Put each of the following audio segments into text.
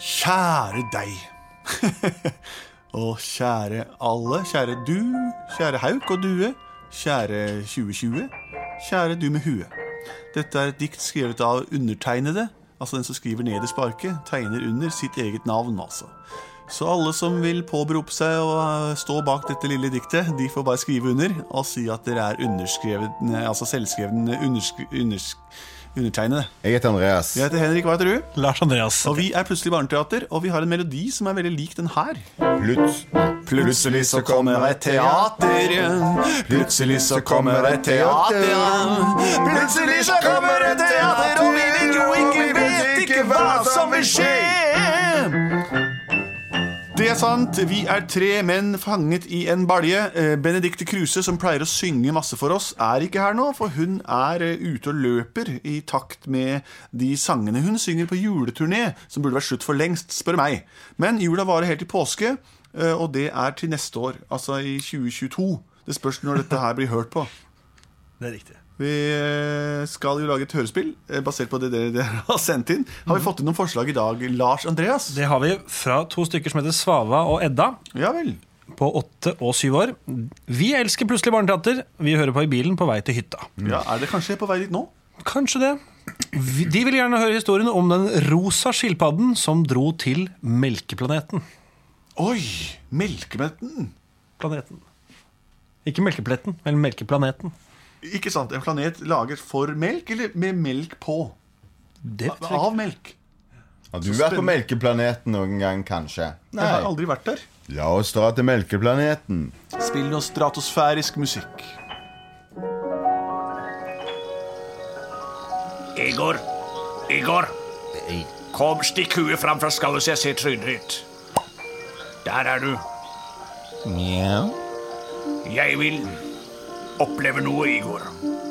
Kjære deg. og kjære alle. Kjære du, kjære hauk og due. Kjære 2020. Kjære du med hue. Dette er et dikt skrevet av undertegnede. Altså den som skriver nederst på arket, tegner under sitt eget navn, altså. Så alle som vil påberope seg å stå bak dette lille diktet, de får bare skrive under og si at dere er underskrevne, altså selvskrevne undersk undersk undertegnede. Jeg heter Andreas. Jeg heter Henrik, hva heter du? Lars Andreas. Og vi er Plutselig barneteater, og vi har en melodi som er veldig lik den her. Pluts. Plutselig så kommer et teater. Plutselig så kommer et teater. Plutselig så kommer et teater, og vi vet jo ikke, vet ikke hva som vil skje. Er sant. Vi er tre menn fanget i en balje. Eh, Benedicte Kruse, som pleier å synge masse for oss, er ikke her nå, for hun er eh, ute og løper i takt med de sangene hun synger på juleturné, som burde vært slutt for lengst, spør meg. Men jula varer helt til påske, eh, og det er til neste år, altså i 2022. Det spørs når dette her blir hørt på. Det er riktig. Vi eh, skal jo lage et hørespill eh, basert på det dere, dere har sendt inn. Har vi fått inn noen forslag i dag, Lars Andreas? Det har vi fra to stykker som heter Svava og Edda. Ja vel. På åtte og syv år. Vi elsker plutselig barneteater. Vi hører på i bilen på vei til hytta. Ja, Er det kanskje på vei dit nå? Kanskje det. De vil gjerne høre historien om den rosa skilpadden som dro til melkeplaneten. Oi! Melkeplaneten? Planeten. Ikke melkepletten, men melkeplaneten. Ikke sant? En planet laget for melk, eller med melk på? Det Av melk. Har du vært på Melkeplaneten noen gang, kanskje? Nei. Jeg har aldri vært der. La oss dra til Melkeplaneten. Spill noe stratosfærisk musikk. Igor, Igor. Kom, stikk huet fram fra skallet så jeg ser trynet ditt. Der er du. Ja, Jeg vil oppleve noe, Igor.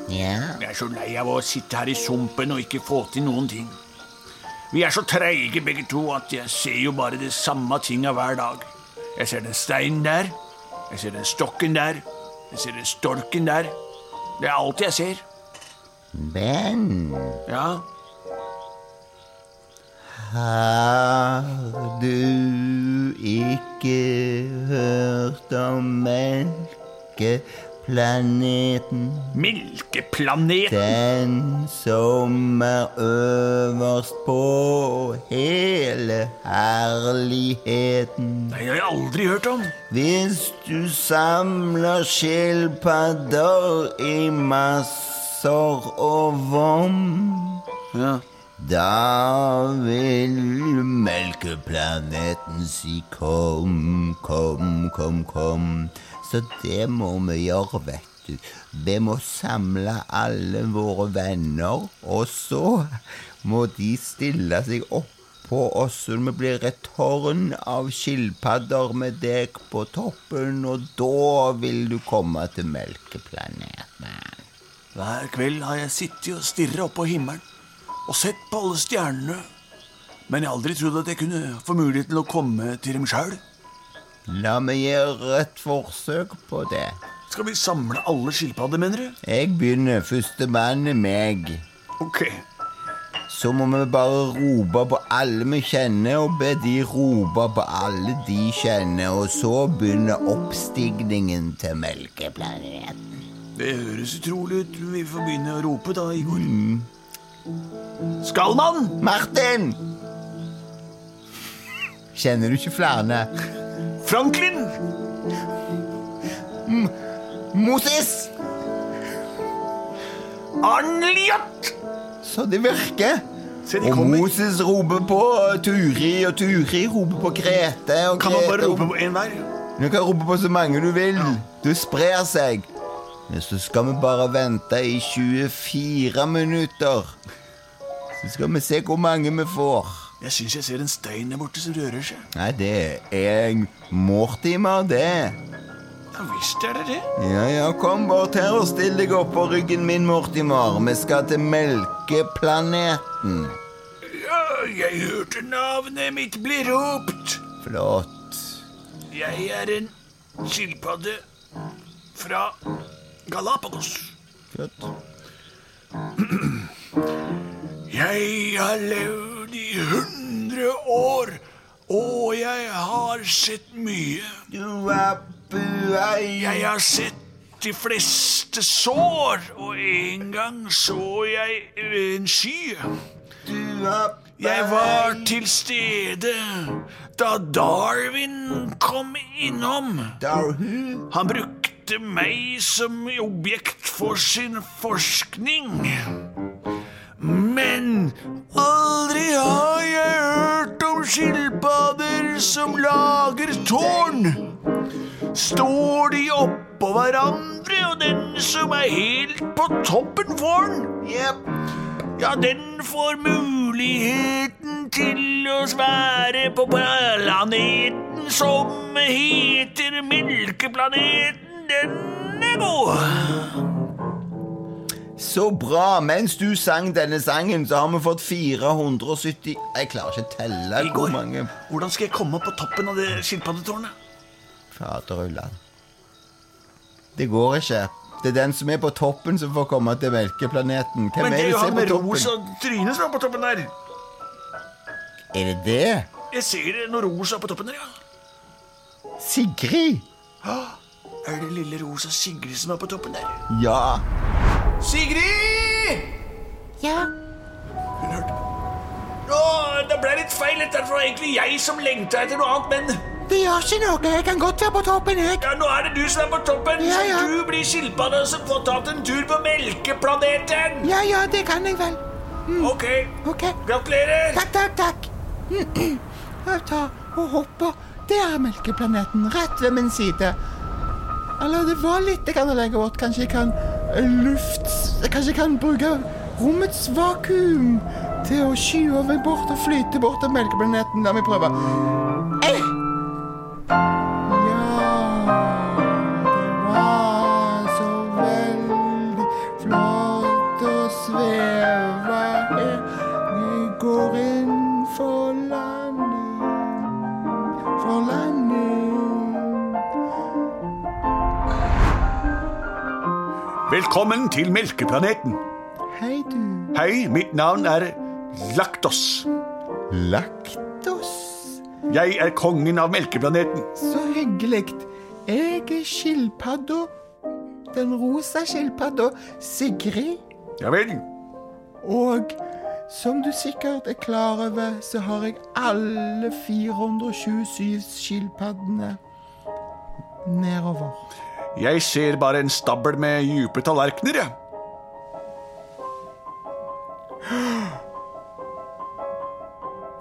ja. Jeg er så lei av å sitte her i sumpen og ikke få til noen ting. Vi er så treige begge to at jeg ser jo bare det samme tinga hver dag. Jeg ser den steinen der, jeg ser den stokken der, jeg ser den storken der. Det er alt jeg ser. Ben, Ja, har du ikke hørt om melkeplaneten? Melkeplaneten. Den som er øverst på hele herligheten. Nei, det har jeg aldri hørt om. Hvis du samler skilpadder i masser og vom Ja. Da vil melkeplaneten si kom, kom, kom, kom. Så det må vi gjøre, vet du. Vi må samle alle våre venner, og så må de stille seg oppå oss så vi blir et tårn av skilpadder med deg på toppen, og da vil du komme til melkeplaneten. Hver kveld har jeg sittet og stirret opp på himmelen og sett på alle stjernene. Men jeg har aldri trodd at jeg kunne få mulighet til å komme til dem sjøl. La meg gjøre et forsøk på det. Skal vi samle alle skilpadder, mener du? Jeg begynner. Førstemann er meg. Ok. Så må vi bare rope på alle vi kjenner, og be de rope på alle de kjenner. Og så begynner oppstigningen til melkeplaneten. Det høres utrolig ut. Vi får begynne å rope da, Igor. Skal man? Martin! Kjenner du ikke flere? Franklin! Moses! Arnljot! Så det virker. Se, de Og kommer. Moses roper på Turi, og Turi roper på Grete. Og Kan man bare rope på én hver? Du kan rope på så mange du vil. Du sprer seg. Men så skal vi bare vente i 24 minutter. Så skal vi se hvor mange vi får. Jeg syns jeg ser en stein der borte som rører seg. Nei, det er Mortimer, det. Ja visst er det det. Ja, ja, kom bort her og still deg opp på ryggen min, Mortimer. Vi skal til Melkeplaneten. Ja, jeg hørte navnet mitt bli ropt. Flott. Jeg er en skilpadde fra Galapagos. Flott. Jeg har levd i hundre år, og jeg har sett mye. Jeg har sett de fleste sår, og en gang så jeg en sky. Du Jeg var til stede da Darwin kom innom. Han brukte meg som objekt for sin forskning. Men aldri har skilpadder som lager tårn. Står de oppå hverandre, og den som er helt på toppen får den? Yep. Ja, den får muligheten til å være på planeten som heter Melkeplaneten. Den er god. Så bra. Mens du sang denne sangen, så har vi fått 470 Jeg klarer ikke å telle Igor, hvor mange Hvordan skal jeg komme opp på toppen av det skilpaddetårnet? Faderullan. Det går ikke. Det er den som er på toppen, som får komme til melkeplaneten. Hvem Men det er det jo som han er med på toppen? rosa tryne som er på toppen der. Er det det? Jeg ser noe rosa på toppen der, ja. Sigrid? Er det lille rosa Sigrid som er på toppen der? Ja. Sigrid! Ja, Hun hørte. Å, det ble litt feil. Dette var egentlig jeg som lengta etter noe annet, men det gjør ikke noe. Jeg kan godt være på toppen, jeg. ja, nå er det du som er på toppen. Ja, ja. Så du blir skilpadda som får tatt en tur på Melkeplaneten. Ja, ja, det kan jeg vel. Ok, okay. gratulerer. Takk, takk, takk. Jeg tar og hopper. Det er melkeplaneten, rett ved min side. Eller det var litt jeg kan legge bort. Kanskje jeg kan luft... Kanskje jeg kan bruke rommets vakuum til å skyve bort og flyte bort til melkeplaneten. La meg prøve. Velkommen til Melkeplaneten. Hei, du. Hei, mitt navn er Laktos. Laktos? Jeg er kongen av Melkeplaneten. Så hyggelig. Jeg er skilpadda. Den rosa skilpadda Sigrid. Ja vel. Og som du sikkert er klar over, så har jeg alle 427 skilpaddene nedover. Jeg ser bare en stabel med dype tallerkener, jeg.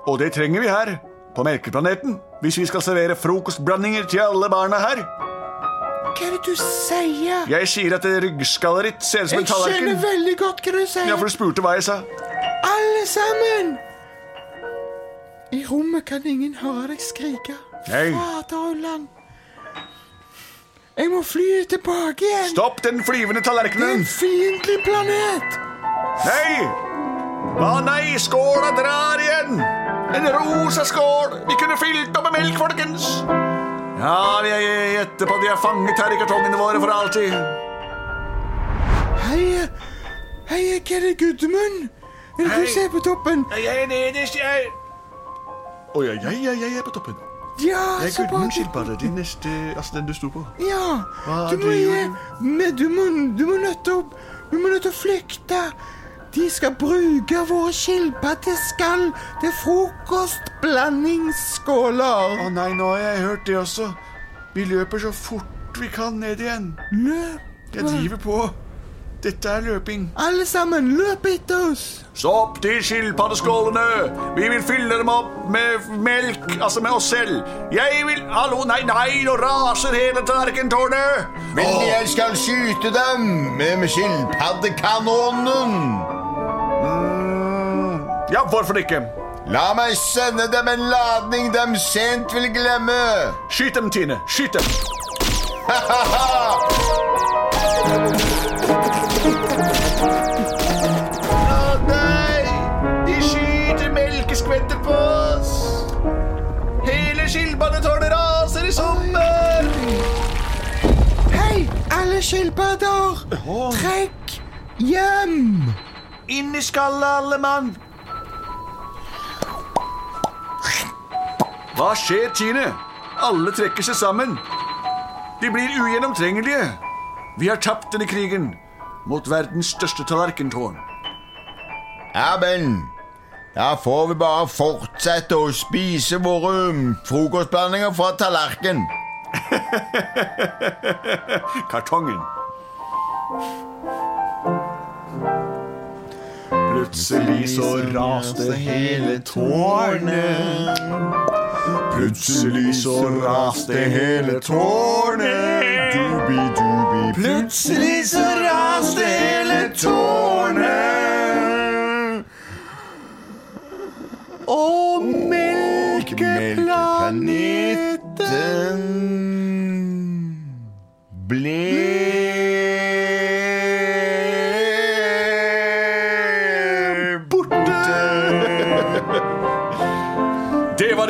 Og det trenger vi her, på Melkeplaneten, hvis vi skal servere frokostblandinger til alle barna her. Hva er det du sier? Jeg sier at det ryggskallet ditt ser ut som en tallerken. Jeg skjønner veldig godt hva du sier. Ja, for du spurte hva jeg sa. Alle sammen! I rommet kan ingen høre deg skrike. Nei. Faderullan. Jeg må fly tilbake igjen. Stopp den flyvende er tallerkenen! en fiendtlig planet. Nei! Hva nei, skåla drar igjen! En rosa skål! Vi kunne fylt opp med melk, folkens! Ja, vi gjetter på at de er fanget her i kartongene våre for alltid. Hei, hei, hva er det, Gudmund? Vil du er på toppen? Jeg er nederst, jeg. Å ja, jeg, jeg, jeg er på toppen. Ja, Jeg er. Gudmund din neste, altså den du sto på. Ja, Hva du må, gi- men du må, du må nødt til å, du må nødt til å flykte. De skal bruke våre skilpaddeskall til frokostblandingsskåler. Å nei, nå har jeg hørt det også. Vi løper så fort vi kan ned igjen. Løp, Jeg driver på. Dette er løping. alle sammen, løp etter oss. Stopp de skilpaddeskålene! Vi vil fylle dem opp med melk, altså med oss selv. Jeg vil Hallo, nei, nei, nå raser hele tallerkentårnet! Men jeg skal skyte dem med, skilpaddekanonen? Mm, Ja, hvorfor ikke? La meg sende dem en ladning dem sent vil glemme. Skyt dem, Tine. Skyt dem. Å skilpadder! Trekk hjem! Inn i skallet, alle mann. Hva skjer, Tine? Alle trekker seg sammen. De blir ugjennomtrengelige. Vi har tapt denne krigen mot verdens største tallerkentårn. Ja, men da får vi bare fortsette å spise våre frokostblandinger fra tallerken. Kartongen. Plutselig så raste hele tårnet. Plutselig så raste hele tårnet. Dubi-dubi. Plutselig så raste hele tårnet. Og Melkeplaneten ble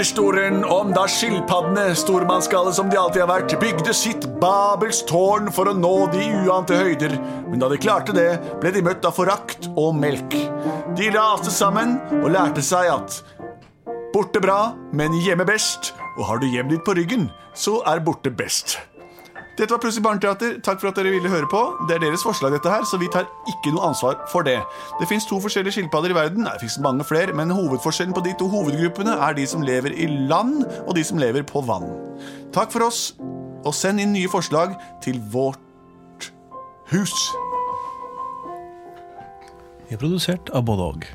historien om da skilpaddene, stormannsgale som de alltid har vært, bygde sitt Babels tårn for å nå de uante høyder. Men da de klarte det, ble de møtt av forakt og melk. De raste sammen og lærte seg at borte bra, men hjemme best. Og har du hjem ditt på ryggen, så er borte best. Dette var Plutselig barneteater. Takk for at dere ville høre på. Det er deres forslag, dette her, så vi tar ikke noe ansvar for det. Det fins to forskjellige skilpadder i verden, Nei, det finnes mange flere, men hovedforskjellen på de to hovedgruppene er de som lever i land, og de som lever på vann. Takk for oss, og send inn nye forslag til vårt hus. Vi er produsert av både og.